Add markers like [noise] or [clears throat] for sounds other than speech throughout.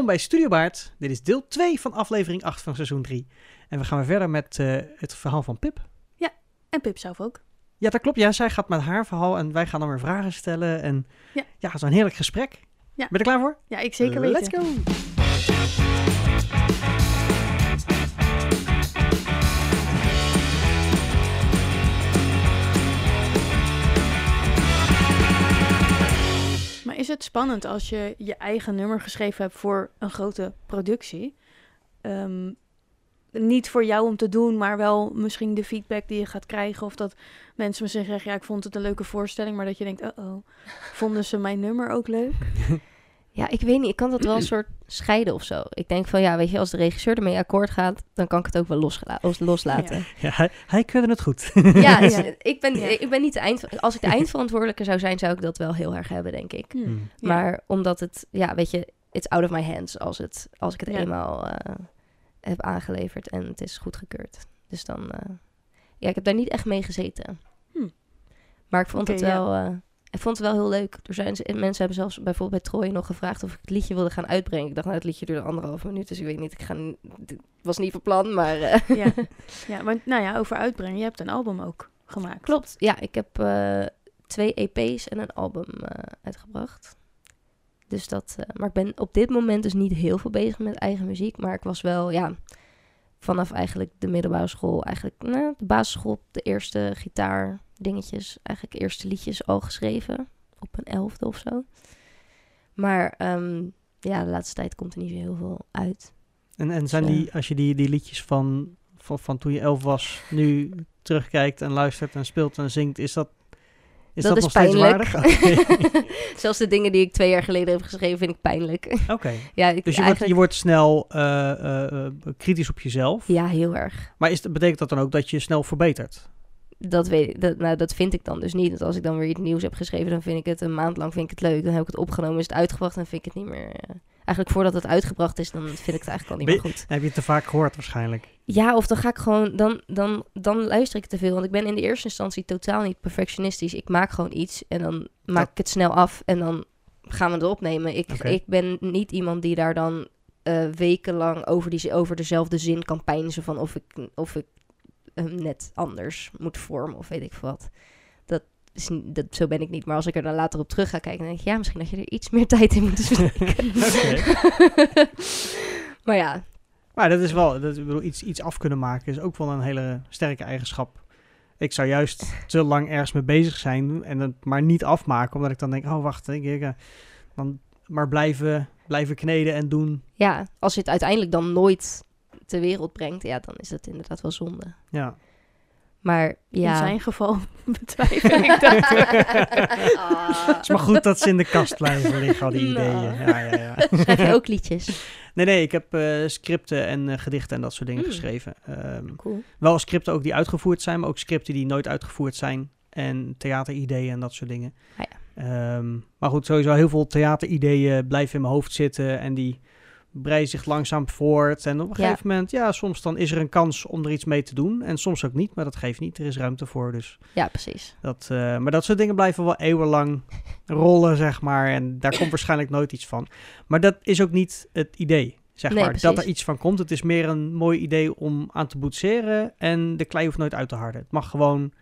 Welkom bij Studio Baard. Dit is deel 2 van aflevering 8 van seizoen 3. En we gaan weer verder met uh, het verhaal van Pip. En Pip zelf ook. Ja, dat klopt. Ja, zij gaat met haar verhaal en wij gaan dan weer vragen stellen. En ja, ja zo'n heerlijk gesprek. Ja. Ben je er klaar voor? Ja, ik zeker weten. Let's go! Is het spannend als je je eigen nummer geschreven hebt voor een grote productie? Um, niet voor jou om te doen, maar wel misschien de feedback die je gaat krijgen. Of dat mensen misschien zeggen, ja, ik vond het een leuke voorstelling. Maar dat je denkt, oh oh, vonden ze mijn nummer ook leuk? [laughs] Ja, ik weet niet. Ik kan dat wel een [clears throat] soort scheiden of zo. Ik denk van, ja, weet je, als de regisseur ermee akkoord gaat, dan kan ik het ook wel loslaten. Ja, hij, hij keurde het goed. [laughs] Ja, [laughs] ik, ben, ik ben niet de eind... Als ik de eindverantwoordelijke zou zijn, zou ik dat wel heel erg hebben, denk ik. Hmm. Maar omdat het, ja, weet je, it's out of my hands als, het, als ik het eenmaal... Uh, heb aangeleverd en het is goedgekeurd. Dus dan, uh, ja, ik heb daar niet echt mee gezeten. Hm. Maar ik vond het wel, uh, ik vond het wel heel leuk. Er zijn mensen hebben zelfs bijvoorbeeld bij Troy nog gevraagd of ik het liedje wilde gaan uitbrengen. Ik dacht, nou, het liedje duurde anderhalve minuut, dus ik weet niet. Ik ga, dit was niet van plan, maar. Uh, ja. [laughs] ja, maar nou ja, over uitbrengen. Je hebt een album ook gemaakt. Klopt. Ja, ik heb twee EP's en een album uitgebracht. Dus dat, maar ik ben op dit moment dus niet heel veel bezig met eigen muziek. Maar ik was wel, ja, vanaf eigenlijk de middelbare school, eigenlijk nou, de basisschool, de eerste gitaar dingetjes, eigenlijk eerste liedjes al geschreven. Op een elfde of zo. Maar um, ja, de laatste tijd komt er niet zo heel veel uit. En, en zijn dus, die, als je die, die liedjes van, van, van toen je elf was, nu terugkijkt en luistert en speelt en zingt, is dat is dat, dat is pijnlijk. [laughs] [laughs] Zelfs de dingen die ik twee jaar geleden heb geschreven, vind ik pijnlijk. Oké. [laughs] ja, dus je, wordt, je wordt snel uh, kritisch op jezelf. Ja, heel erg. Maar is, betekent dat dan ook dat je snel verbetert? Dat, weet ik, dat, nou, dat vind ik dan dus niet. Want als ik dan weer iets nieuws heb geschreven, dan vind ik het een maand lang vind ik het leuk. Dan heb ik het opgenomen, is het uitgebracht en vind ik het niet meer eigenlijk voordat het uitgebracht is, dan vind ik het eigenlijk al niet meer goed. Heb je het te vaak gehoord waarschijnlijk? Ja, of dan ga ik gewoon, dan, dan, dan luister ik te veel. Want ik ben in de eerste instantie totaal niet perfectionistisch. Ik maak gewoon iets en dan maak ik het snel af en dan gaan we het opnemen. Ik, ik ben niet iemand die daar dan uh, wekenlang over, die, over dezelfde zin kan pijnzen van of ik, of ik hem net anders moet vormen of weet ik wat dat, zo ben ik niet. Maar als ik er dan later op terug ga kijken, dan denk ik, ja, misschien dat je er iets meer [laughs] tijd in moet steken. [laughs] [laughs] maar ja. Maar dat is wel, dat, ik bedoel, iets, iets af kunnen maken is ook wel een hele sterke eigenschap. Ik zou juist te lang ergens mee bezig zijn en het maar niet afmaken, omdat ik dan denk, oh wacht, ik, ik, dan maar blijven, blijven kneden en doen. Ja, als je het uiteindelijk dan nooit ter wereld brengt, ja, dan is dat inderdaad wel zonde. Ja. Maar ja. In zijn geval [laughs] betwijfel ik [laughs] dat. Het is maar goed dat ze in de kast blijven liggen, al die nou. ideeën. Ja, ja, ja. Schrijf je ook liedjes? [laughs] Nee, nee, ik heb uh, scripten en uh, gedichten en dat soort dingen mm. geschreven. Um, cool. Wel scripten ook die uitgevoerd zijn, maar ook scripten die nooit uitgevoerd zijn. En theaterideeën en dat soort dingen. Ah, ja. um, maar goed, sowieso heel veel theaterideeën blijven in mijn hoofd zitten. En die breidt zich langzaam voort. En op een gegeven moment, ja, soms dan is er een kans om er iets mee te doen. En soms ook niet, maar dat geeft niet. Er is ruimte voor, dus... Ja, precies. Dat, uh, maar dat soort dingen blijven wel eeuwenlang [laughs] rollen, zeg maar. En daar komt waarschijnlijk nooit iets van. Maar dat is ook niet het idee, zeg nee, maar. Precies. Dat er iets van komt. Het is meer een mooi idee om aan te boetseren. En de klei hoeft nooit uit te harden. Het mag gewoon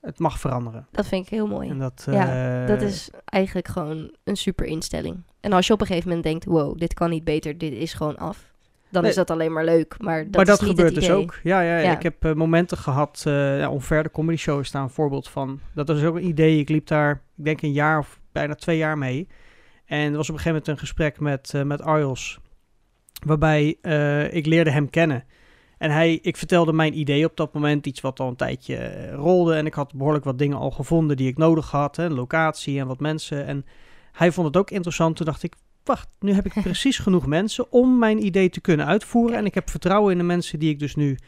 het mag veranderen. Dat vind ik heel mooi. En dat, ja, dat eh, is eigenlijk gewoon een super instelling. En als je op een gegeven moment denkt, wow, dit kan niet beter, dit is gewoon af. Dan is dat alleen maar leuk, maar dat, maar dat is niet gebeurt dus ook. Ja, ja, ja. ik heb uh, momenten gehad, uh, ja, onver de comedy show is daar een voorbeeld van. Dat was ook een idee, ik liep daar, ik denk een jaar of bijna twee jaar mee. En er was op een gegeven moment een gesprek met, uh, met Arjos, waarbij ik leerde hem kennen. En hij, ik vertelde mijn idee op dat moment, iets wat al een tijdje eh, rolde. En ik had behoorlijk wat dingen al gevonden die ik nodig had. Hè, locatie en wat mensen. En hij vond het ook interessant. Toen dacht ik, wacht, nu heb ik [laughs] precies genoeg mensen om mijn idee te kunnen uitvoeren. En ik heb vertrouwen in de mensen die ik dus nu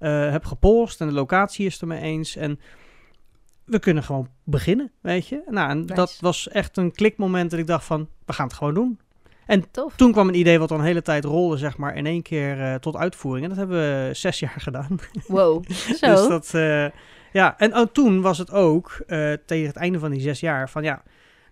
uh, heb gepolst. En de locatie is er mee eens. En we kunnen gewoon beginnen, weet je. Nou, en dat was echt een klikmoment dat ik dacht van, we gaan het gewoon doen. En toen kwam een idee wat al een hele tijd rolde, zeg maar, in één keer uh, tot uitvoering. En dat hebben we zes jaar gedaan. Wow, [laughs] zo. dus dat, uh, ja. En oh, toen was het ook, uh, tegen het einde van die zes jaar, van ja,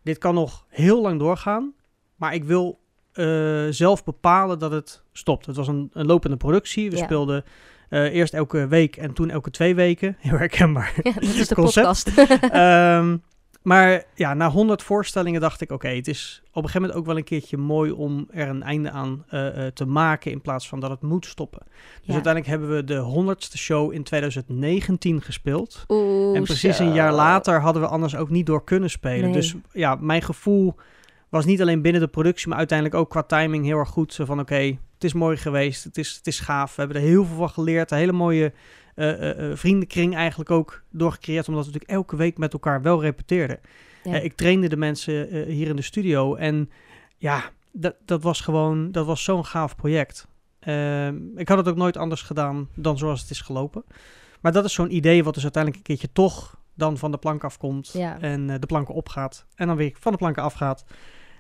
dit kan nog heel lang doorgaan. Maar ik wil eh, zelf bepalen dat het stopt. Het was een, een lopende productie. We Ja. speelden eh, eerst elke week en toen elke twee weken. [laughs] Heel herkenbaar. Ja, dat is de Concept. podcast. [laughs] Ehm, maar ja, na 100 voorstellingen dacht ik, oké, het is op een gegeven moment ook wel een keertje mooi om er een einde aan eh, eh, te maken in plaats van dat het moet stoppen. Dus Ja. uiteindelijk hebben we de 100ste show in 2019 gespeeld. Oeh, en precies een jaar later hadden we anders ook niet door kunnen spelen. Nee. Dus ja, mijn gevoel was niet alleen binnen de productie, maar uiteindelijk ook qua timing heel erg goed. Zo van, oké, het is mooi geweest, het is, het is gaaf. We hebben er heel veel van geleerd, een hele mooie vriendenkring eigenlijk ook doorgecreëerd, omdat we natuurlijk elke week met elkaar wel repeteerden. Ja. Eh, ik trainde de mensen eh, hier in de studio en ja, dat, dat was gewoon, dat was zo'n gaaf project. Ehm, ik had het ook nooit anders gedaan dan zoals het is gelopen. Maar dat is zo'n idee wat dus uiteindelijk een keertje toch dan van de plank afkomt Ja. en eh, de planken opgaat en dan weer van de planken afgaat.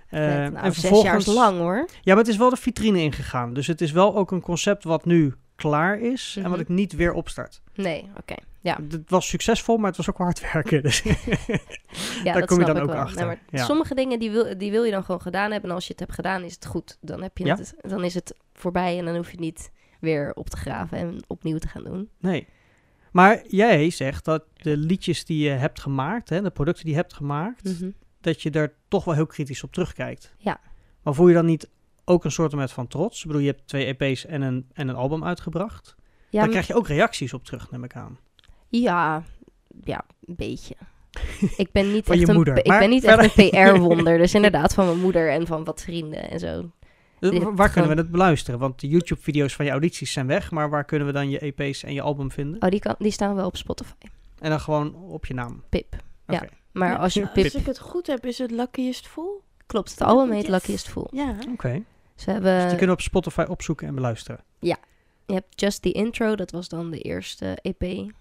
Eh. Nou, en zes jaar is lang hoor. Ja, maar het is wel de vitrine ingegaan. Dus het is wel ook een concept wat nu klaar is en wat Mhm. ik niet weer opstart. Nee, oké. Ja, Het was succesvol, maar het was ook hard werken. Dus ja [laughs] Daar dat kom je dan ook wel. achter, Nee, maar ja. Sommige dingen die wil, die wil je dan gewoon gedaan hebben. En als je het hebt gedaan, is het goed. Dan, heb je Ja. het, dan is het voorbij en dan hoef je het niet weer op te graven en opnieuw te gaan doen. nee. Maar jij zegt dat de liedjes die je hebt gemaakt, hè, de producten die je hebt gemaakt, Mhm. dat je daar toch wel heel kritisch op terugkijkt. Ja. Maar voel je dan niet ook een soort van trots? Ik bedoel, je hebt twee EP's en een, en een album uitgebracht. Ja, Daar krijg je ook reacties op terug, neem ik aan. ja, ja, een beetje. [laughs] Ik ben niet Van echt je een, moeder. Ik ben niet verder- echt een PR-wonder. Dus [laughs] inderdaad van mijn moeder en van wat vrienden en zo. Dus hebt waar kunnen we het beluisteren? Want de YouTube-video's van je audities zijn weg, maar waar kunnen we dan je EP's en je album vinden? Oh, die, kan, die staan wel op Spotify. En dan gewoon op je naam. Pip. Ja. Oké. Maar Ja, als je Als Pip... ik het goed heb, is het Luckiest Full? Klopt, het album heet Yes. Luckiest Fool. Ja. Oké. Ze hebben... Dus die kunnen we op Spotify opzoeken en beluisteren. Je hebt Just the Intro, dat was dan de eerste EP.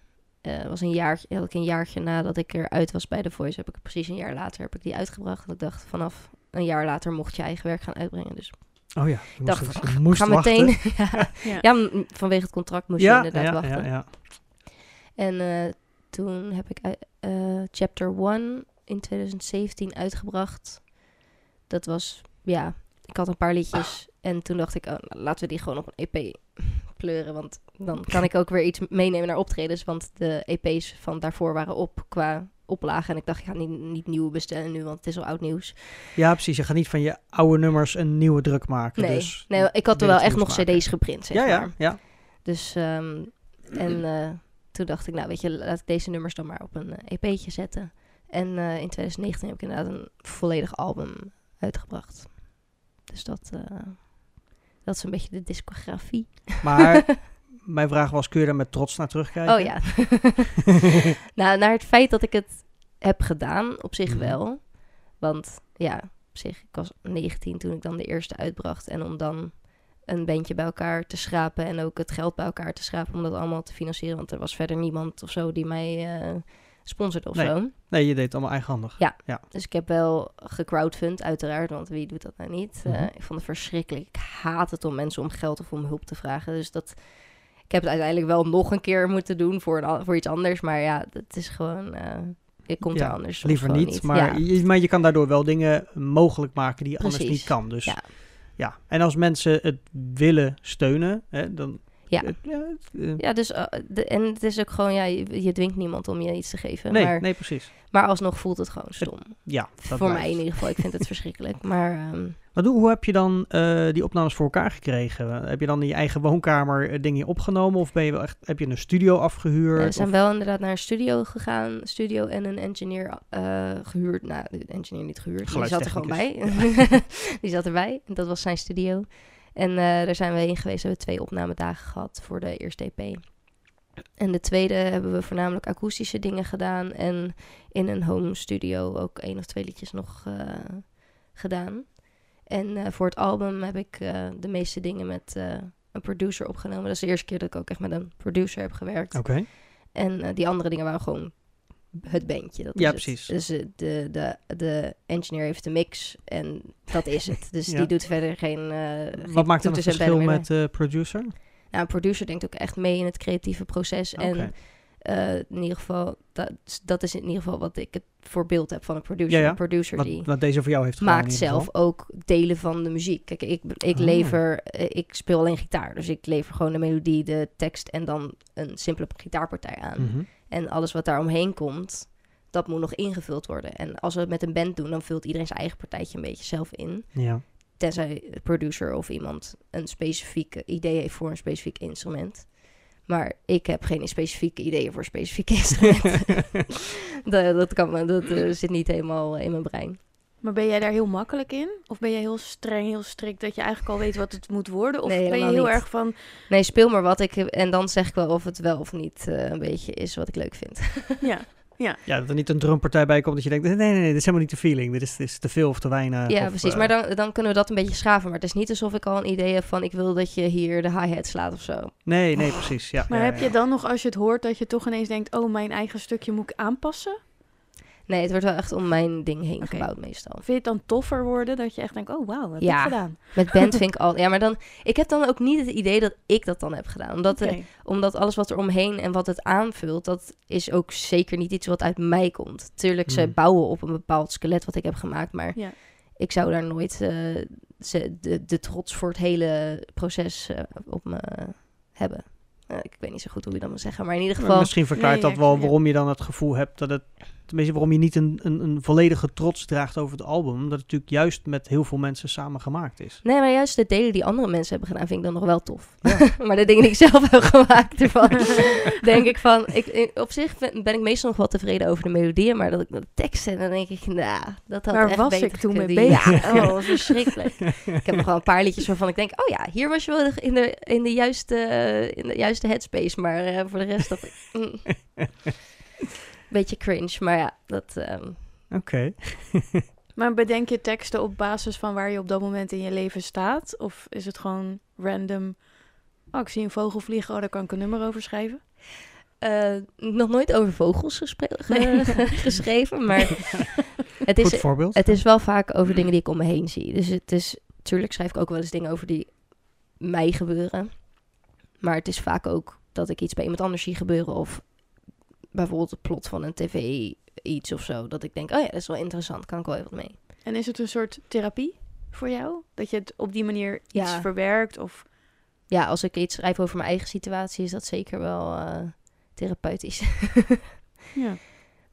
Eh was een jaartje, eigenlijk een jaartje nadat ik eruit was bij The Voice. Heb ik precies een jaar later heb ik die uitgebracht. Want ik dacht, vanaf een jaar later mocht je eigen werk gaan uitbrengen. Dus Oh ja, je dacht, moest, je moest ga wachten. [laughs] meteen. [laughs] ja, Ja. ja, vanwege het contract moest ja, je inderdaad ja, wachten. ja, ja. En eh, toen heb ik eh, Chapter 1 in 2017 uitgebracht. Dat was, ja, ik had een paar liedjes. En toen dacht ik, oh, laten we die gewoon op een EP pleuren. Want dan kan ik ook weer iets meenemen naar optredens. Want de EP's van daarvoor waren op qua oplagen. En ik dacht, ik ga niet, niet nieuwe bestellen nu, want het is al oud nieuws. Ja, precies. Je gaat niet van je oude nummers een nieuwe druk maken. Nee, dus nee ik had er wel echt nog maken. cd's geprint, zeg Ja, ja, maar. ja. Dus, ehm, en eh, toen dacht ik, nou weet je, laat ik deze nummers dan maar op een eh, EP'tje zetten. En eh, in 2019 heb ik inderdaad een volledig album uitgebracht. Dus dat, eh, dat is een beetje de discografie. Maar [laughs] mijn vraag was, kun je daar met trots naar terugkijken? Oh ja. [laughs] nou, naar het feit dat ik het heb gedaan, op zich Mhm. wel. Want ja, op zich, ik was 19 toen ik dan de eerste uitbracht. En om dan een bandje bij elkaar te schrapen en ook het geld bij elkaar te schrapen om dat allemaal te financieren. Want er was verder niemand of zo die mij eh sponsorde of Nee. zo. Nee, je deed het allemaal eigenhandig. Dus ik heb wel gecrowdfund, uiteraard, want wie doet dat nou niet? Mhm. ik vond het verschrikkelijk. Ik haat het om mensen om geld of om hulp te vragen. Dus dat, ik heb het uiteindelijk wel nog een keer moeten doen voor, een, voor iets anders. Maar ja, het is gewoon, eh ik komt Ja, er anders Liever niet, maar, Ja, je, maar je kan daardoor wel dingen mogelijk maken die je anders niet kan. Dus Ja. ja. En als mensen het willen steunen, hè, dan... Ja. eh, ja dus, eh, de, en het is ook gewoon, ja, je, je dwingt niemand om je iets te geven. nee, maar, nee, precies. maar alsnog voelt het gewoon stom. Ja, dat voor blijft. mij in ieder geval, ik vind het [laughs] verschrikkelijk. Maar ehm, Maar hoe, hoe heb je dan eh, die opnames voor elkaar gekregen? Heb je dan in je eigen woonkamer dingen opgenomen? Of ben je wel echt, heb je een studio afgehuurd? Ja, we zijn Of- wel inderdaad naar een studio gegaan. Studio en een engineer eh, gehuurd. Nou, de engineer niet gehuurd. Die zat er gewoon bij. [laughs] die zat erbij. Dat was zijn studio. En eh, daar zijn we heen geweest. We hebben twee opnamedagen gehad voor de eerste EP. En de tweede hebben we voornamelijk akoestische dingen gedaan. En in een home studio ook één of twee liedjes nog eh, gedaan. En eh, voor het album heb ik de meeste dingen met een producer opgenomen. Dat is de eerste keer dat ik ook echt met een producer heb gewerkt. Oké. En die andere dingen waren gewoon het bandje. Dat is Ja, het. precies. Dus eh, de, de, de engineer heeft de mix en dat is het. [laughs] Dus Ja. die doet verder geen. eh geen Wat maakt dan het verschil met de producer? nou, een producer denkt ook echt mee in het creatieve proces. En uh, in ieder geval, dat, dat is in ieder geval wat ik het voorbeeld heb van een producer. Ja, ja. Een producer Wat, die wat deze voor jou heeft maakt gedaan in ieder zelf ook delen van de muziek. Kijk, ik, ik Ah. lever, eh, ik speel alleen gitaar. Dus ik lever gewoon de melodie, de tekst en dan een simpele gitaarpartij aan. Mhm. En alles wat daar omheen komt, dat moet nog ingevuld worden. En als we het met een band doen, dan vult iedereen zijn eigen partijtje een beetje zelf in. Ja. Tenzij de producer of iemand een specifiek idee heeft voor een specifiek instrument. Maar ik heb geen specifieke ideeën voor specifieke [laughs] instrumenten. [laughs] dat, dat, kan, me- dat eh, zit niet helemaal in mijn brein. Maar ben jij daar heel makkelijk in? Of ben jij heel streng, heel strikt, dat je eigenlijk al weet wat het moet worden? Of Nee, ben je heel niet. erg van, Nee, speel maar wat ik... En dan zeg ik wel of het wel of niet eh, een beetje is wat ik leuk vind. [laughs] ja, ja, dat er niet een drumpartij bij komt dat je denkt, nee, nee, nee, dit is helemaal niet de feeling. Dit is, dit is te veel of te weinig. ja, of, precies. eh, Maar dan, dan kunnen we dat een beetje schaven. Maar het is niet alsof ik al een idee heb van... ik wil dat je hier de hi-hat slaat of zo. Nee, nee, precies. Ja, maar ja, heb ja. je dan nog, als je het hoort, dat je toch ineens denkt, oh, mijn eigen stukje moet ik aanpassen? Nee, het wordt wel echt om mijn ding heen gebouwd meestal. Vind je het dan toffer worden, dat je echt denkt, oh, wauw, wat heb Ja. ik gedaan? Met band vind ik [laughs] al... Ja, maar dan... Ik heb dan ook niet het idee dat ik dat dan heb gedaan. Omdat, eh, Oké. omdat alles wat er omheen en wat het aanvult... dat is ook zeker niet iets wat uit mij komt. Tuurlijk, ze Hmm. bouwen op een bepaald skelet wat ik heb gemaakt. Maar Ja. ik zou daar nooit eh, ze, de, de trots voor het hele proces eh, op me hebben. Eh, ik weet niet zo goed hoe je dat moet zeggen. Maar in ieder Maar geval... Misschien verklaart dat wel ja. waarom je dan het gevoel hebt dat het... Tenminste, waarom je niet een, een, een volledige trots draagt over het album. Omdat het natuurlijk juist met heel veel mensen samen gemaakt is. Nee, maar juist de delen die andere mensen hebben gedaan, vind ik dan nog wel tof. [laughs] maar de dingen die ik zelf heb gemaakt ervan, [laughs] denk ik van... Ik, op zich ben, ben ik meestal nog wel tevreden over de melodieën, maar dat ik de teksten, dan denk ik, nou, dat had Waar echt was beter ik toen mee bezig? Ja, oh, dat was verschrikkelijk. ik heb nog wel een paar liedjes waarvan ik denk, oh ja, hier was je wel in de, in de, juiste, in de juiste headspace, maar eh, voor de rest dat ik... mm. Beetje cringe, maar ja, dat... ehm, Oké. [laughs] Maar bedenk je teksten op basis van waar je op dat moment in je leven staat? Of is het gewoon random, oh, ik zie een vogel vliegen, oh, daar kan ik een nummer over schrijven? Eh, nog nooit over vogels gespre- ge- [laughs] geschreven, maar [laughs] het is, voorbeeld. het is wel vaak over dingen die ik om me heen zie. Dus het is, natuurlijk schrijf ik ook wel eens dingen over die mij gebeuren. Maar het is vaak ook dat ik iets bij iemand anders zie gebeuren. Of bijvoorbeeld het plot van een tv iets of zo. Dat ik denk, oh ja, dat is wel interessant, kan ik wel even wat mee. En is het een soort therapie voor jou? Dat je het op die manier iets Ja. verwerkt? Of... Ja, als ik iets schrijf over mijn eigen situatie, is dat zeker wel eh, therapeutisch. [laughs] Ja.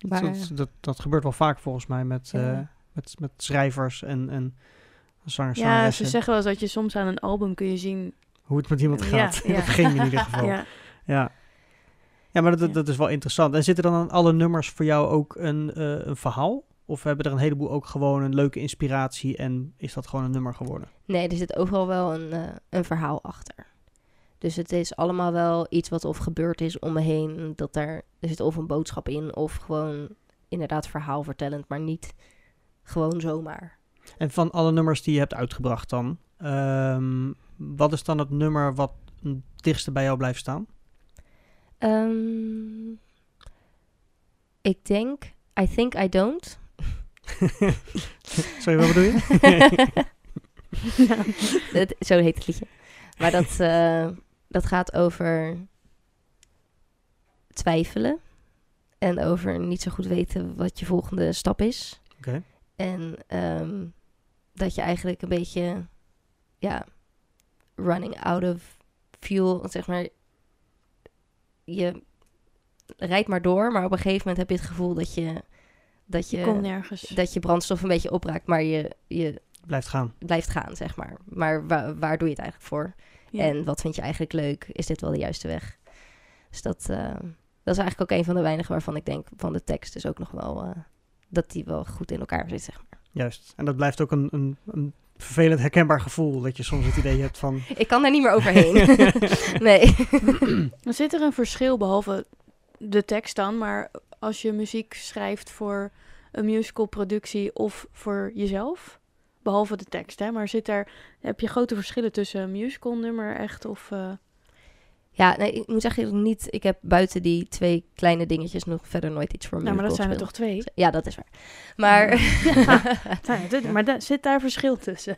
maar, dat, dat, dat gebeurt wel vaak volgens mij met, Ja. eh, met, met schrijvers en, en zangers, ja, ze zeggen wel eens dat je soms aan een album kun je zien... Hoe het met iemand Ja, gaat. [laughs] ja. Dat ging in ieder geval. [laughs] Ja. Ja. Maar dat, Ja. dat is wel interessant. En zit er dan aan alle nummers voor jou ook een, eh, een verhaal? Of hebben er een heleboel ook gewoon een leuke inspiratie en is dat gewoon een nummer geworden? Nee, er zit overal wel een, eh, een verhaal achter. Dus het is allemaal wel iets wat of gebeurd is om me heen. Dat er, er zit of een boodschap in of gewoon inderdaad verhaalvertellend, maar niet gewoon zomaar. En van alle nummers die je hebt uitgebracht dan, ehm, wat is dan het nummer wat het dichtste bij jou blijft staan? Ehm, ik denk, I think I don't. [laughs] Sorry, wat bedoel je? [laughs] Zo heet het liedje. Maar dat, eh, dat gaat over twijfelen. En over niet zo goed weten wat je volgende stap is. En ehm, dat je eigenlijk een beetje, ja, running out of fuel, zeg maar. Je rijdt maar door, maar op een gegeven moment heb je het gevoel dat je, dat Je je, komt nergens. dat je brandstof een beetje opraakt, maar je, je Blijft gaan. blijft gaan, zeg maar. Maar wa- waar doe je het eigenlijk voor? Ja. En wat vind je eigenlijk leuk? Is dit wel de juiste weg? Dus dat, eh, dat is eigenlijk ook een van de weinigen waarvan ik denk van de tekst is ook nog wel eh, dat die wel goed in elkaar zit, zeg maar. Juist. En dat blijft ook een, een, een vervelend herkenbaar gevoel. Dat je soms het idee hebt van... Ik kan daar niet meer overheen. [laughs] nee. [clears throat] Dan zit er een verschil behalve de tekst dan, maar als je muziek schrijft voor een musicalproductie of voor jezelf, behalve de tekst, hè, maar zit daar, heb je grote verschillen tussen een musicalnummer echt of... eh, Ja, nee, ik moet zeggen, niet. Ik heb buiten die twee kleine dingetjes nog verder nooit iets voor nou, maar dat zijn er toch twee? Ja, dat is waar. Maar [laughs] ja, maar daar zit daar verschil tussen?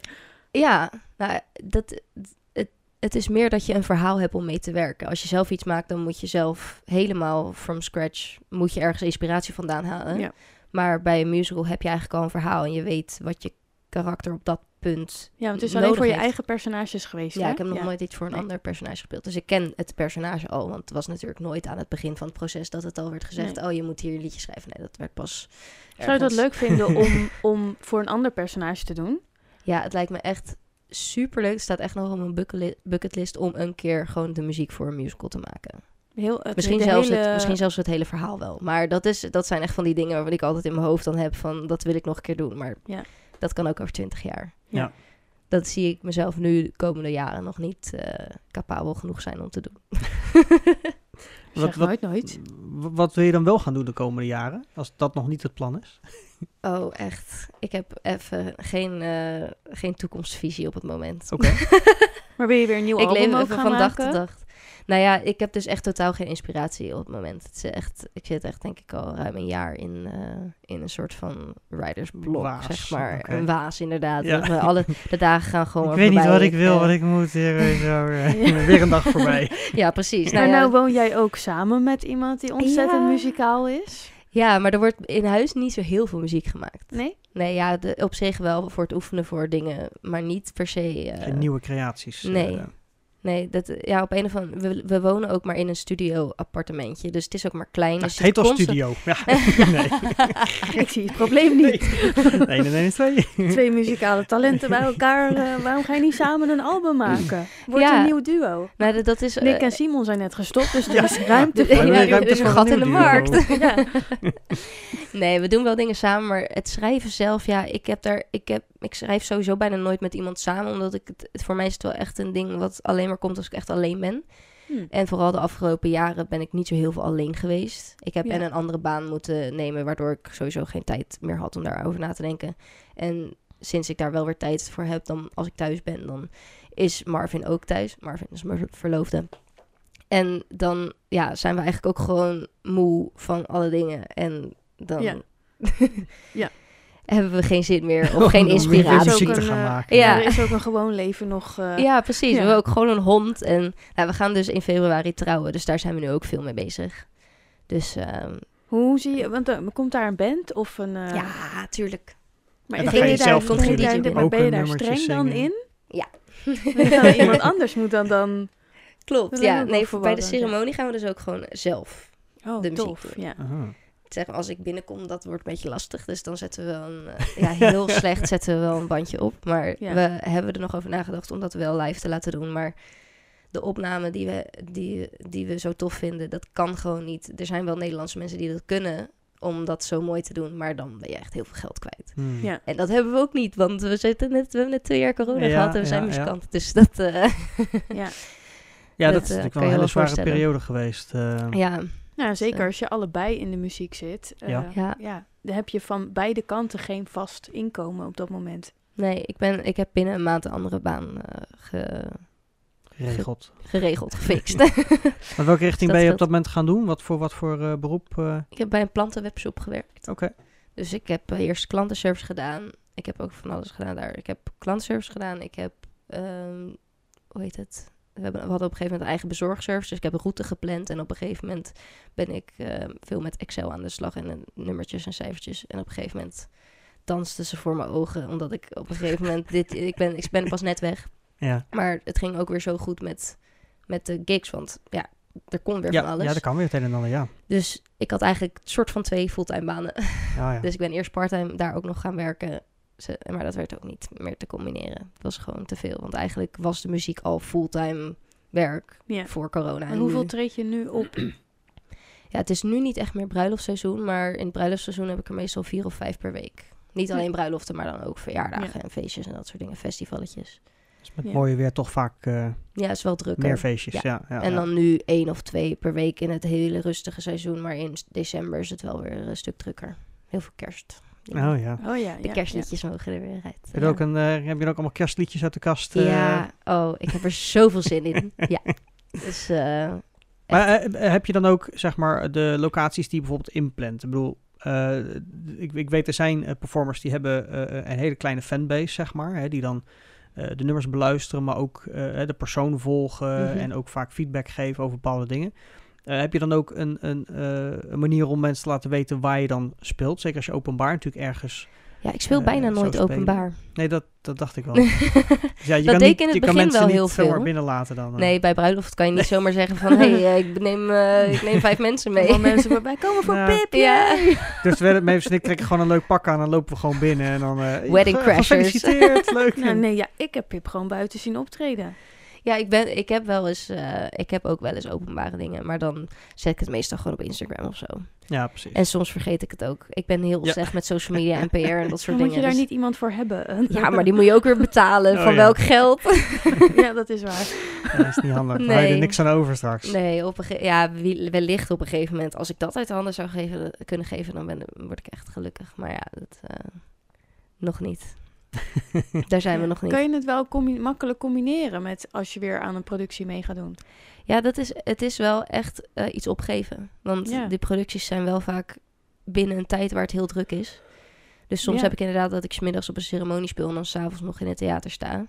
ja, nou, dat, het, het is meer dat je een verhaal hebt om mee te werken. Als je zelf iets maakt, dan moet je zelf helemaal from scratch... moet je ergens inspiratie vandaan halen. Ja. Maar bij een musical heb je eigenlijk al een verhaal... en je weet wat je karakter op dat punt Ja, want het is alleen voor je heeft. eigen personages geweest, Ja, hè? ik heb nog nooit iets voor een Nee. ander personage gespeeld. Dus ik ken het personage al. Want het was natuurlijk nooit aan het begin van het proces dat het al werd gezegd... Nee. oh, je moet hier een liedje schrijven. Nee, dat werd pas Zou je dat leuk vinden om, [laughs] om voor een ander personage te doen? Ja, het lijkt me echt super leuk. Het staat echt nog op mijn bucketli- bucketlist om een keer gewoon de muziek voor een musical te maken. Heel, het, Misschien de zelfs, hele- het, misschien zelfs het hele verhaal wel. Maar dat, is, dat zijn echt van die dingen waarvan ik altijd in mijn hoofd dan heb van dat wil ik nog een keer doen. Maar Ja. Dat kan ook over twintig jaar. Ja. Dat zie ik mezelf nu de komende jaren nog niet eh, capabel genoeg zijn om te doen. [laughs] Zeg Wat- wat- nooit nooit. Wat wil je dan wel gaan doen de komende jaren? Als dat nog niet het plan is. [laughs] Oh, echt. Ik heb even geen, eh, geen toekomstvisie op het moment. Oké. [laughs] Maar wil je weer een nieuw ik album leef ook even gaan van dag tot dag. Nou ja, ik heb dus echt totaal geen inspiratie op het moment. Het is echt, ik zit echt denk ik al ruim een jaar in, eh, in een soort van writersblok, Waas, zeg maar. Een waas inderdaad. Ja. Alle, [laughs] de dagen gaan gewoon ik weet niet wat ik wil, eh, wat ik moet. Hier, [laughs] eh, Weer een dag voorbij. [laughs] Ja, precies. Maar Nou, ja, nou woon jij ook samen met iemand die ontzettend Ja. muzikaal is? ja, maar er wordt in huis niet zo heel veel muziek gemaakt. Nee? Nee, ja, de, op zich wel voor het oefenen voor dingen, maar niet per se... eh, Geen nieuwe creaties. nee. Eh. Nee, dat, ja, op een of andere... We, we wonen ook maar in een studio-appartementje. Dus het is ook maar klein. Nou, dus het heet al constant- studio. Ja, [laughs] nee. Ik zie het probleem niet. Nee, nee, nee, twee. Twee muzikale talenten bij elkaar. eh, waarom ga je niet samen een album maken? Wordt Ja. een nieuw duo. Nou, dat- dat is... eh, Nick en Simon zijn net gestopt, dus er is ruimte voor. Ja, ja, er is een voor gat een in de nieuw duo. markt. Ja. [laughs] Nee, we doen wel dingen samen, maar het schrijven zelf, ja, ik heb daar, ik heb, ik schrijf sowieso bijna nooit met iemand samen, omdat ik het, het- voor mij is het wel echt een ding wat alleen maar komt als ik echt alleen ben. Hm. En vooral de afgelopen jaren ben ik niet zo heel veel alleen geweest. Ik heb Ja. en een andere baan moeten nemen, waardoor ik sowieso geen tijd meer had om daarover na te denken. En sinds ik daar wel weer tijd voor heb, dan als ik thuis ben, dan is Marvin ook thuis. Marvin is mijn verloofde. En dan ja, zijn we eigenlijk ook gewoon moe van alle dingen. En dan Ja. [laughs] Ja. Hebben we geen zin meer [laughs] of geen Om inspiratie. muziek Ook te gaan eh, maken. Ja. Er is ook een gewoon leven nog. eh, [laughs] Ja, precies. Ja. We hebben ook gewoon een hond. En nou, we gaan dus in februari trouwen. Dus daar zijn we nu ook veel mee bezig. Dus ehm, Hoe zie je, want er komt daar een band of een... eh, ja, tuurlijk. maar En ben dan ga je daar- zelf je ben je streng dan in? Ja. Dan [laughs] iemand anders moet dan dan... Klopt. Ja, nee, voor bij de ceremonie gaan we dus ook gewoon zelf. Oh, De muziek tof. doen. Ja. Aha. Zeg, als ik binnenkom, dat wordt een beetje lastig. Dus dan zetten we wel een, eh, [laughs] ja, heel slecht zetten we wel een bandje op. Maar Ja. we hebben er nog over nagedacht om dat wel live te laten doen. Maar de opname die we, die, die we zo tof vinden, dat kan gewoon niet. Er zijn wel Nederlandse mensen die dat kunnen om dat zo mooi te doen. Maar dan ben je echt heel veel geld kwijt. Hmm. Ja. En dat hebben we ook niet, want we, zitten net, we hebben net twee jaar corona Ja, gehad en we zijn ja, muzikant. Dus dat, eh, Ja. Ja, [laughs] dat, Dat, is eh, natuurlijk wel een hele zware periode geweest. eh. ja, Nou, zeker als je allebei in de muziek zit. eh, Ja. Ja. ja. Dan heb je van beide kanten geen vast inkomen op dat moment. nee, ik, ben, ik heb binnen een maand een andere baan eh, ge- Geregeld. geregeld, gefixt. [laughs] [laughs] Maar welke richting ben je op dat moment gaan doen? Wat voor, wat voor eh, beroep? eh? ik heb bij een plantenwebshop gewerkt. Oké. Dus ik heb eh, eerst klantenservice gedaan. Ik heb ook van alles gedaan daar. Ik heb klantenservice gedaan. Ik heb, ehm, hoe heet het? We, hebben, we hadden op een gegeven moment een eigen bezorgservice. Dus ik heb een route gepland. En op een gegeven moment ben ik ehm, veel met Excel aan de slag. En nummertjes en cijfertjes. En op een gegeven moment dansten ze voor mijn ogen. Omdat ik op een gegeven moment... Dit, [laughs] ik, ben, ik ben pas net weg. Ja. Maar het ging ook weer zo goed met, met de gigs. Want ja, er kon weer Ja, van alles. ja, dat kan weer het een en ander, ja. Dus ik had eigenlijk een soort van twee fulltime banen. Ja, ja. [laughs] Dus ik ben eerst parttime daar ook nog gaan werken. Ze- Maar dat werd ook niet meer te combineren. Het was gewoon te veel. Want eigenlijk was de muziek al fulltime werk Ja. voor corona. En En hoeveel nu- treed je nu op? ja, het is nu niet echt meer bruiloftsseizoen. Maar in het bruiloftsseizoen heb ik er meestal vier of vijf per week. Niet alleen bruiloften, maar dan ook verjaardagen en feestjes en dat soort dingen. Festivalletjes. Dus met Ja. mooie weer toch vaak eh, Ja, is wel drukker. meer feestjes. Ja. Ja. Ja, en ja. dan nu één of twee per week in het hele rustige seizoen. Maar in december is het wel weer een stuk drukker. Heel veel kerst. Oh ja. Oh ja, De ja, kerstliedjes mogen er weer uit. Heb je, ook een, eh, heb je ook allemaal kerstliedjes uit de kast? eh? Ja, oh, ik heb er zoveel zin in. [laughs] Ja. Dus, eh, Maar eh, heb je dan ook, zeg maar, de locaties die je bijvoorbeeld inplant? Ik bedoel, eh, ik, ik weet er zijn eh, performers die hebben eh, een hele kleine fanbase, zeg maar. Hè, die dan de nummers beluisteren, maar ook de persoon volgen Mhm. en ook vaak feedback geven over bepaalde dingen. Heb je dan ook een, een, een manier om mensen te laten weten waar je dan speelt? Zeker als je openbaar natuurlijk ergens Ja, ik speel eh, bijna zou nooit spelen. openbaar. Nee, dat, dat dacht ik wel. [laughs] Dus ja, je Dat kan deed niet, ik in het je kan begin mensen wel niet heel zomaar veel. binnenlaten dan. eh. Nee, bij bruiloft kan je niet zomaar zeggen van... hé, hey, eh, ik, neem, eh, ik neem [laughs] vijf mensen mee. Allemaal mensen waarbij [laughs] komen voor Ja. Pip. Ja. Dus we, Mavis en ik trekken gewoon een leuk pak aan en dan lopen we gewoon binnen. En dan, eh, Wedding crashers. Gefeliciteerd, leuk. Nou, nee, ja, ik heb Pip gewoon buiten zien optreden. Ja, ik, ben, ik heb wel eens... eh, ik heb ook wel eens openbare dingen. Maar dan zet ik het meestal gewoon op Instagram of zo. Ja, precies. En soms vergeet ik het ook. Ik ben heel Ja. slecht met social media en [laughs] PR en dat soort Dan dingen. moet je daar dus- niet iemand voor hebben. [laughs] Ja, maar die moet je ook weer betalen. [laughs] Oh, van ja. welk geld? ja, dat is waar. Ja, dat is niet handig. Dan hou je er Nee. niks aan over straks. Nee, op een ge- ja, wie- wellicht op een gegeven moment. Als ik dat uit de handen zou geven, kunnen geven, dan ben, word ik echt gelukkig. Maar ja, dat, eh, nog niet. [laughs] Daar zijn we nog niet. Kan je het wel combi- makkelijk combineren met als je weer aan een productie mee gaat doen? Ja, dat is, het is wel echt eh, iets opgeven. Want Ja. die producties zijn wel vaak binnen een tijd waar het heel druk is. Dus soms Ja. heb ik inderdaad dat ik 's middags op een ceremonie speel en dan s'avonds nog in het theater sta.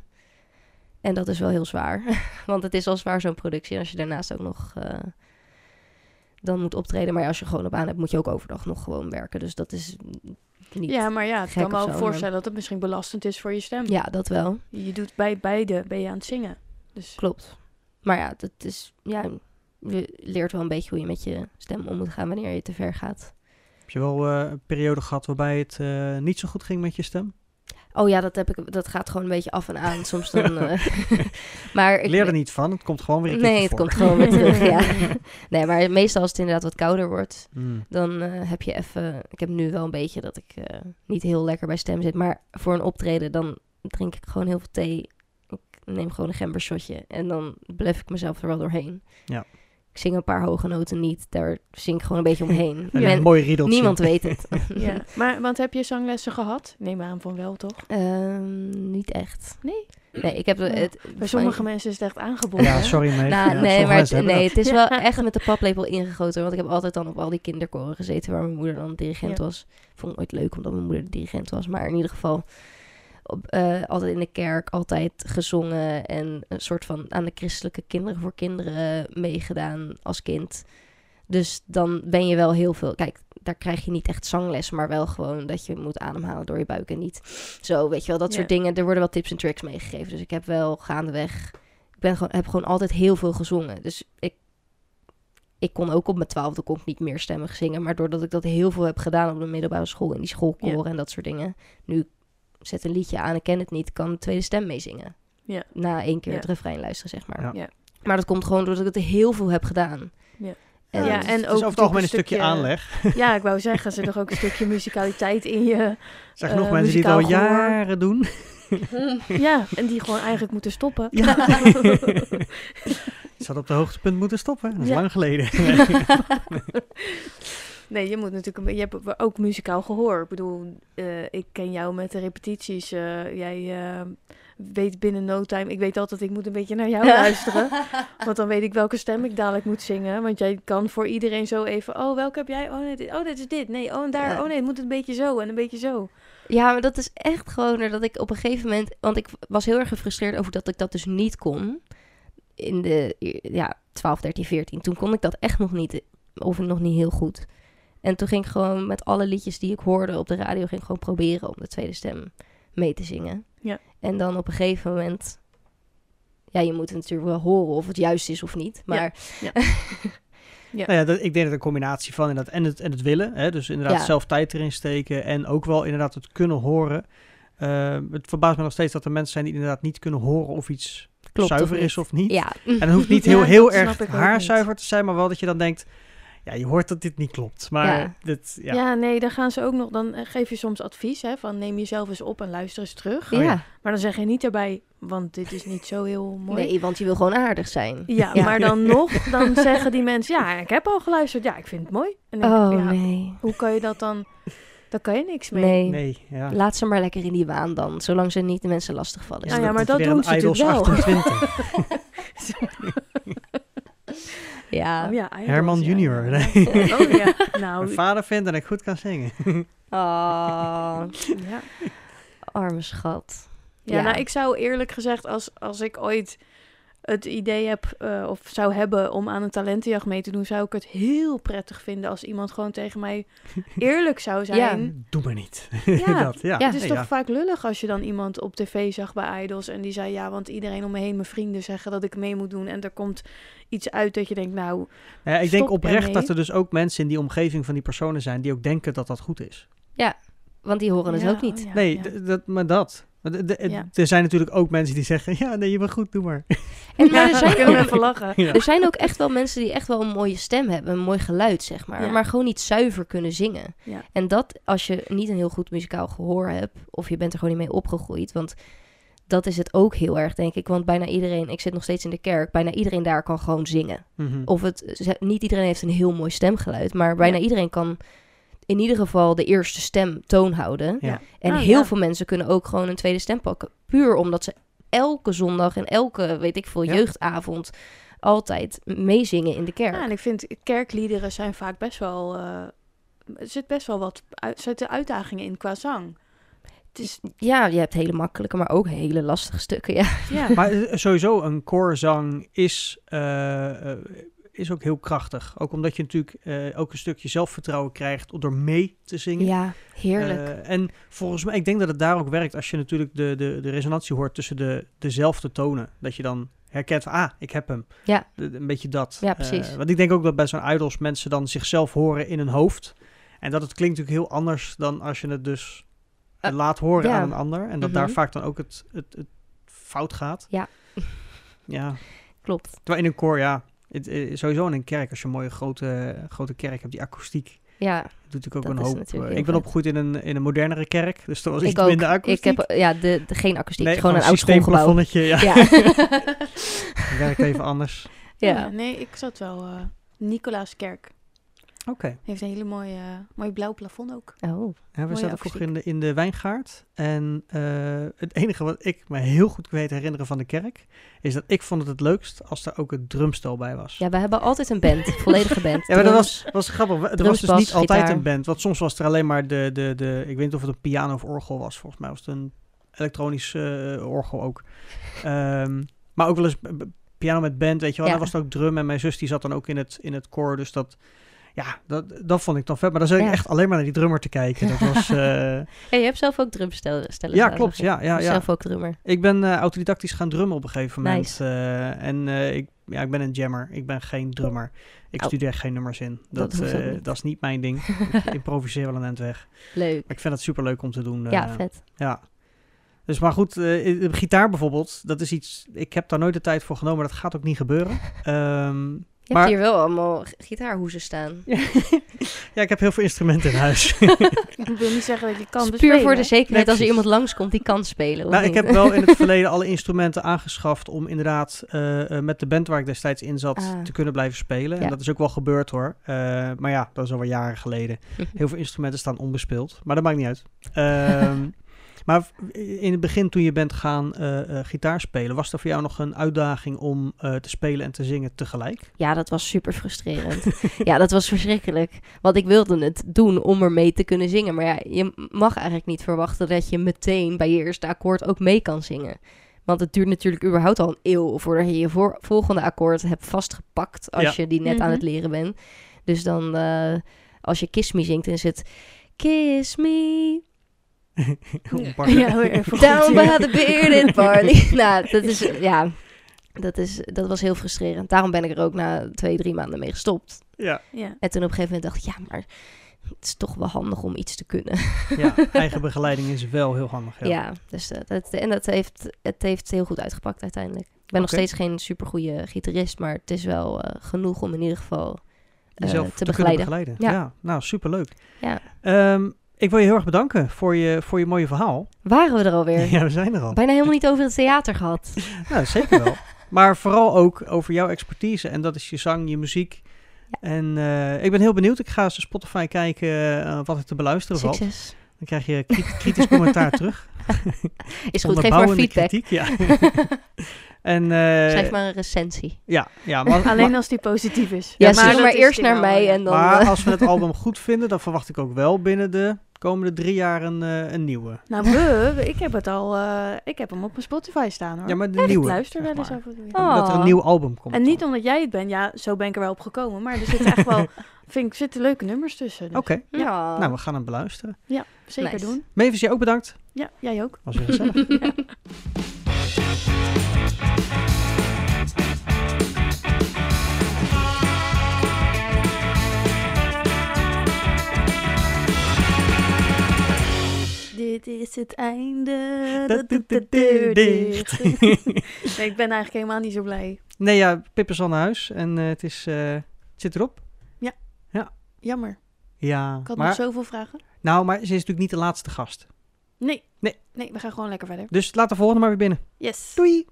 En dat is wel heel zwaar. [laughs] Want het is al zwaar zo'n productie. En als je daarnaast ook nog eh, dan moet optreden. Maar als je gewoon op aan hebt, moet je ook overdag nog gewoon werken. Dus dat is niet... Ja, maar ja, ik kan me ook zo, voorstellen dat het misschien belastend is voor je stem. Ja, dat wel. Je doet bij beide, ben je aan het zingen. Dus Klopt. Maar ja, dat is... Ja, je leert wel een beetje hoe je met je stem om moet gaan wanneer je te ver gaat. Heb je wel eh, een periode gehad waarbij het eh, niet zo goed ging met je stem? Oh ja, dat, heb ik, dat gaat gewoon een beetje af en aan. Soms dan... [laughs] eh, [laughs] maar Ik leer er niet van, het komt gewoon weer een Nee, het voor. komt gewoon weer terug, ja. [laughs] Nee, maar meestal als het inderdaad wat kouder wordt... Mm. dan eh, heb je even... Ik heb nu wel een beetje dat ik eh, niet heel lekker bij stem zit. Maar voor een optreden dan drink ik gewoon heel veel thee. Ik neem gewoon een gembershotje. En dan blef ik mezelf er wel doorheen. Ja. Ik zing een paar hoge noten niet. Daar zing ik gewoon een beetje omheen. [laughs] En mooi riedeltje. niemand weet het. [laughs] ja. Maar want heb je zanglessen gehad? Neem aan van wel, toch? Ehm, niet echt. Nee? Nee, ik heb Ja. het... Bij sommige mensen is het echt aangeboden. Ja, sorry mee. Nou, Ja, nee, maar het, nee, het is Ja. [laughs] wel echt met de paplepel ingegoten. Want ik heb altijd dan op al die kinderkoren gezeten waar mijn moeder dan dirigent Ja. was. Ik vond het nooit leuk omdat mijn moeder de dirigent was. Maar in ieder geval eh, altijd in de kerk, altijd gezongen. En een soort van aan de christelijke kinderen voor kinderen meegedaan als kind. Dus dan ben je wel heel veel... Kijk, daar krijg je niet echt zangles, maar wel gewoon dat je moet ademhalen door je buik en niet zo, weet je wel, dat soort dingen. Er worden wel tips en tricks meegegeven. Dus ik heb wel gaandeweg ik ben gewoon, heb gewoon altijd heel veel gezongen. Dus ik, ik kon ook op mijn twaalfde kon ik niet meer stemmig zingen. Maar doordat ik dat heel veel heb gedaan op de middelbare school... in die schoolkoren en dat soort dingen... nu zet een liedje aan, ik ken het niet... kan de tweede stem meezingen. Ja. Na één keer Ja. het refrein luisteren, zeg maar. Ja. Ja. Maar dat komt gewoon doordat ik het heel veel heb gedaan. Ja. En, Ja, en ook over het algemeen een stukje aanleg. [laughs] Ja, ik wou zeggen, zit er ook een stukje musicaliteit in je. Er zijn eh, genoeg mensen die het al gehoor. jaren doen. [laughs] Ja, en die gewoon eigenlijk moeten stoppen. Ja. [laughs] Je had op de hoogtepunt moeten stoppen. Dat is Ja. lang geleden. Nee, je moet natuurlijk een beetje. Je hebt ook muzikaal gehoor. Ik bedoel, eh, ik ken jou met de repetities. eh, jij eh, weet binnen no time. Ik weet altijd, ik moet een beetje naar jou [laughs] luisteren. Want dan weet ik welke stem ik dadelijk moet zingen. Want jij kan voor iedereen zo even. Oh, welke heb jij? Oh, nee, dit, oh, dit is dit. Nee, oh, en daar. Ja. Oh, nee, het moet een beetje zo en een beetje zo. Ja, maar dat is echt gewoon dat ik op een gegeven moment... Want ik was heel erg gefrustreerd over dat ik dat dus niet kon. In de ja, 12, 13, 14. Toen kon ik dat echt nog niet. Of nog niet heel goed. En toen ging ik gewoon met alle liedjes die ik hoorde op de radio... ging ik gewoon proberen om de tweede stem mee te zingen. Ja. En dan op een gegeven moment... Ja, je moet natuurlijk wel horen of het juist is of niet. Maar [laughs] Nou ja, dat, ik denk dat een combinatie van inderdaad en het, en het willen. Hè, dus inderdaad Ja. zelf tijd erin steken. En ook wel inderdaad het kunnen horen. Eh, het verbaast me nog steeds dat er mensen zijn die inderdaad niet kunnen horen of iets klopt zuiver of is of niet. Ja. En het hoeft niet [laughs] Ja, heel, heel erg haarzuiver te zijn, maar wel dat je dan denkt... Ja, je hoort dat dit niet klopt. Maar Ja. dit, ja. Ja. nee, dan gaan ze ook nog. Dan eh, geef je soms advies. Hè, van neem jezelf eens op en luister eens terug. Oh ja. ja. Maar dan zeg je niet erbij. Want dit is niet zo heel mooi. Nee, want je wil gewoon aardig zijn. Ja, Ja. maar dan [laughs] nog, dan zeggen die mensen, ja, ik heb al geluisterd, ja, ik vind het mooi. En dan denk ik, Oh, ja, nee. hoe kan je dat dan, daar kan je niks mee. Nee. Nee, ja. Laat ze maar lekker in die waan dan, zolang ze niet de mensen lastigvallen. Nou ja, dan maar dat doen ze natuurlijk wel. [laughs] [laughs] 28. ja. Oh, ja, idols, Herman ja, junior, nee. Oh [laughs] ja, Mijn nou, vader vindt dat ik goed kan zingen. [laughs] Oh, ja. arme schat. Ja, Ja. nou, ik zou eerlijk gezegd, als, als ik ooit het idee heb eh, of zou hebben om aan een talentenjacht mee te doen, zou ik het heel prettig vinden als iemand gewoon tegen mij [laughs] eerlijk zou zijn. Doe maar niet. [laughs] Ja. dat, ja. Ja. Het is toch ja. vaak lullig als je dan iemand op tv zag bij Idols en die zei ja, want iedereen om me heen, mijn vrienden zeggen dat ik mee moet doen en er komt iets uit dat je denkt, nou, Ja, ik denk oprecht ermee. dat er dus ook mensen in die omgeving van die personen zijn die ook denken dat dat goed is. Want die horen het ja, ook niet. oh ja, nee, ja. dat, maar dat. Maar de- de- Ja. Er zijn natuurlijk ook mensen die zeggen, ja, nee, je bent goed, doe maar. En maar er, zijn [laughs] kunnen ook, even lachen. Ja. er zijn ook echt wel mensen die echt wel een mooie stem hebben. Een mooi geluid, zeg maar. Ja. Maar gewoon niet zuiver kunnen zingen. Ja. En dat als je niet een heel goed muzikaal gehoor hebt. Of je bent er gewoon niet mee opgegroeid. Want dat is het ook heel erg, denk ik. Want bijna iedereen, ik zit nog steeds in de kerk. Bijna iedereen daar kan gewoon zingen. Mhm. Of het, niet iedereen heeft een heel mooi stemgeluid. Maar bijna Ja. iedereen kan in ieder geval de eerste stem toon houden. Ja. En Oh, heel ja. veel mensen kunnen ook gewoon een tweede stem pakken. Puur omdat ze elke zondag en elke, weet ik veel, Ja. jeugdavond altijd meezingen in de kerk. Ja, en ik vind kerkliederen zijn vaak best wel, eh, er zit best wel wat uit, zitten uitdagingen in qua zang. Het is, Ja, je hebt hele makkelijke, maar ook hele lastige stukken. Ja, ja, Maar eh, sowieso, een koorzang is, eh, is ook heel krachtig. Ook omdat je natuurlijk eh, ook een stukje zelfvertrouwen krijgt door mee te zingen. ja heerlijk. Eh, en volgens mij, ik denk dat het daar ook werkt als je natuurlijk de, de, de resonantie hoort tussen de, dezelfde tonen. Dat je dan herkent van, ah, ik heb hem. Ja. De- een beetje dat. Ja, precies. Eh, want ik denk ook dat bij zo'n idols mensen dan zichzelf horen in hun hoofd. En dat het klinkt natuurlijk heel anders dan als je het dus laat horen ja. aan een ander. En dat daar Mhm. vaak dan ook het, het, het fout gaat. Ja. Ja. Klopt. Terwijl in een koor, ja, het, eh, sowieso in een kerk, als je een mooie grote, grote kerk hebt, die akoestiek, Ja, doet natuurlijk ook Dat een is hoop. eh, ik ben opgegroeid in een, in een modernere kerk, dus er was ik iets ook. minder akoestiek. Ik heb ja, de, de, geen akoestiek, nee, gewoon een oud schoolgebouw. ja. Ja. [laughs] werkt even anders. ja. ja. nee, ik zat wel. eh Nicolaaskerk Oké. heeft een hele mooie, mooi blauw plafond ook. Oh, Ja, we zaten vroeger in de, in de wijngaard. En eh, het enige wat ik me heel goed weet herinneren van de kerk, is dat ik vond het het leukst als er ook het drumstel bij was. ja, we hebben altijd een band, [laughs] volledige band. Ja, maar dat was, was grappig. Het Drums, was dus bas, niet altijd gitaar. een band. Want soms was er alleen maar de, de, de... Ik weet niet of het een piano of orgel was. Volgens mij was het een elektronisch eh, orgel ook. [laughs] Ehm, maar ook wel eens piano met band, weet je wel. Ja. Dan was het ook drum. En mijn zus die zat dan ook in het, in het koor. Dus dat... Ja, dat, dat vond ik dan vet. Maar dan zat ik Ja. echt alleen maar naar die drummer te kijken. Dat was... [laughs] Ja, je hebt zelf ook drumstellen. stellen ja, klopt. Ja, ja, ja. Zelf ook drummer. Ik ben eh, autodidactisch gaan drummen op een gegeven moment. Nice. Eh, en ik, ja, ik ben een jammer. Ik ben geen drummer. Ik Oh. studeer geen nummers in. Dat, Dat dat is niet mijn ding. [laughs] ik improviseer wel een eind weg. Leuk. Maar ik vind het super leuk om te doen. Ja, vet. ja. Dus maar goed, de gitaar bijvoorbeeld, dat is iets. Ik heb daar nooit de tijd voor genomen. Dat gaat ook niet gebeuren. [laughs] Ehm, Je maar- hebt hier wel allemaal gitaarhoezen staan. [laughs] ja, ik heb heel veel instrumenten in huis. [laughs] Ik wil niet zeggen dat je kan Dus bespelen. puur voor de zekerheid Nee, als er iemand langskomt die kan spelen. of nou, ik heb wel in het [laughs] verleden alle instrumenten aangeschaft om inderdaad eh, eh, met de band waar ik destijds in zat Ah. te kunnen blijven spelen. Ja. En dat is ook wel gebeurd hoor. Eh, maar ja, dat is alweer jaren geleden. Heel veel instrumenten staan onbespeeld, maar dat maakt niet uit. Ehm, maar in het begin toen je bent gaan eh, eh, gitaar spelen, was er voor jou nog een uitdaging om eh, te spelen en te zingen tegelijk? Ja, dat was super frustrerend. [laughs] ja, dat was verschrikkelijk. Want ik wilde het doen om ermee te kunnen zingen. Maar ja, je mag eigenlijk niet verwachten dat je meteen bij je eerste akkoord ook mee kan zingen. Want het duurt natuurlijk überhaupt al een eeuw voordat je je voor- volgende akkoord hebt vastgepakt als Ja. je die net aan Mhm. het leren bent. Dus dan, eh, als je Kiss Me zingt, dan is het Kiss Me. [laughs] Ja, down by the bearded barley. nou, dat is, [laughs] ja, dat, is, dat was heel frustrerend. Daarom ben ik er ook na twee, drie maanden mee gestopt. ja, Ja. En toen op een gegeven moment dacht ik, ja, maar het is toch wel handig om iets te kunnen. ja, [laughs] eigen begeleiding is wel heel handig. Ja. Ja, dus dat, dat- en dat heeft, het heeft heel goed uitgepakt uiteindelijk. Ik ben nog steeds geen supergoeie gitarist, maar het is wel eh, genoeg om in ieder geval eh, Jezelf te, te, kunnen begeleiden. begeleiden. Ja. Ja. nou superleuk. Ja. Ehm, ik wil je heel erg bedanken voor je, voor je mooie verhaal. Waren we er alweer? [laughs] Ja, we zijn er al. Bijna helemaal niet over het theater gehad. [laughs] Nou, zeker wel. maar vooral ook over jouw expertise. En dat is je zang, je muziek. En eh, ik ben heel benieuwd. Ik ga eens op Spotify kijken eh, wat er te beluisteren valt. Succes. Dan krijg je kri- kritisch commentaar terug. [laughs] Is goed, geef maar feedback. kritiek, ja. en, eh, Schrijf maar een recensie. Ja, ja maar, Alleen maar, als die positief is. Ja, maar dat maar is eerst naar mij en dan... maar als we het album goed vinden, dan verwacht ik ook wel binnen de komende drie jaar een, uh, een nieuwe. Nou, we, ik heb het al, uh, ik heb hem op mijn Spotify staan hoor. Ja, maar de Echt? nieuwe. Ik luister wel eens over. Oh. Dat er een nieuw album komt. En niet dan. omdat jij het bent, ja, zo ben ik er wel op gekomen. Maar er zitten echt wel, [laughs] vind ik, zitten leuke nummers tussen. Dus. Oké, okay. ja. nou we gaan hem beluisteren. Ja, zeker nice. doen. Mavis, jij ook bedankt. Ja, jij ook. Was weer gezellig. ja. [laughs] dit is het einde. Dat doet de deur dicht. [laughs] nee, ik ben eigenlijk helemaal niet zo blij. Nee, ja, Pip is al naar huis en uh, het, is, uh, het zit erop. Ja. Ja. Jammer. Ja. Ik had maar, nog zoveel vragen. Nou, maar ze is natuurlijk niet de laatste gast. Nee. Nee. Nee, we gaan gewoon lekker verder. Dus laat de volgende maar weer binnen. Yes. Doei.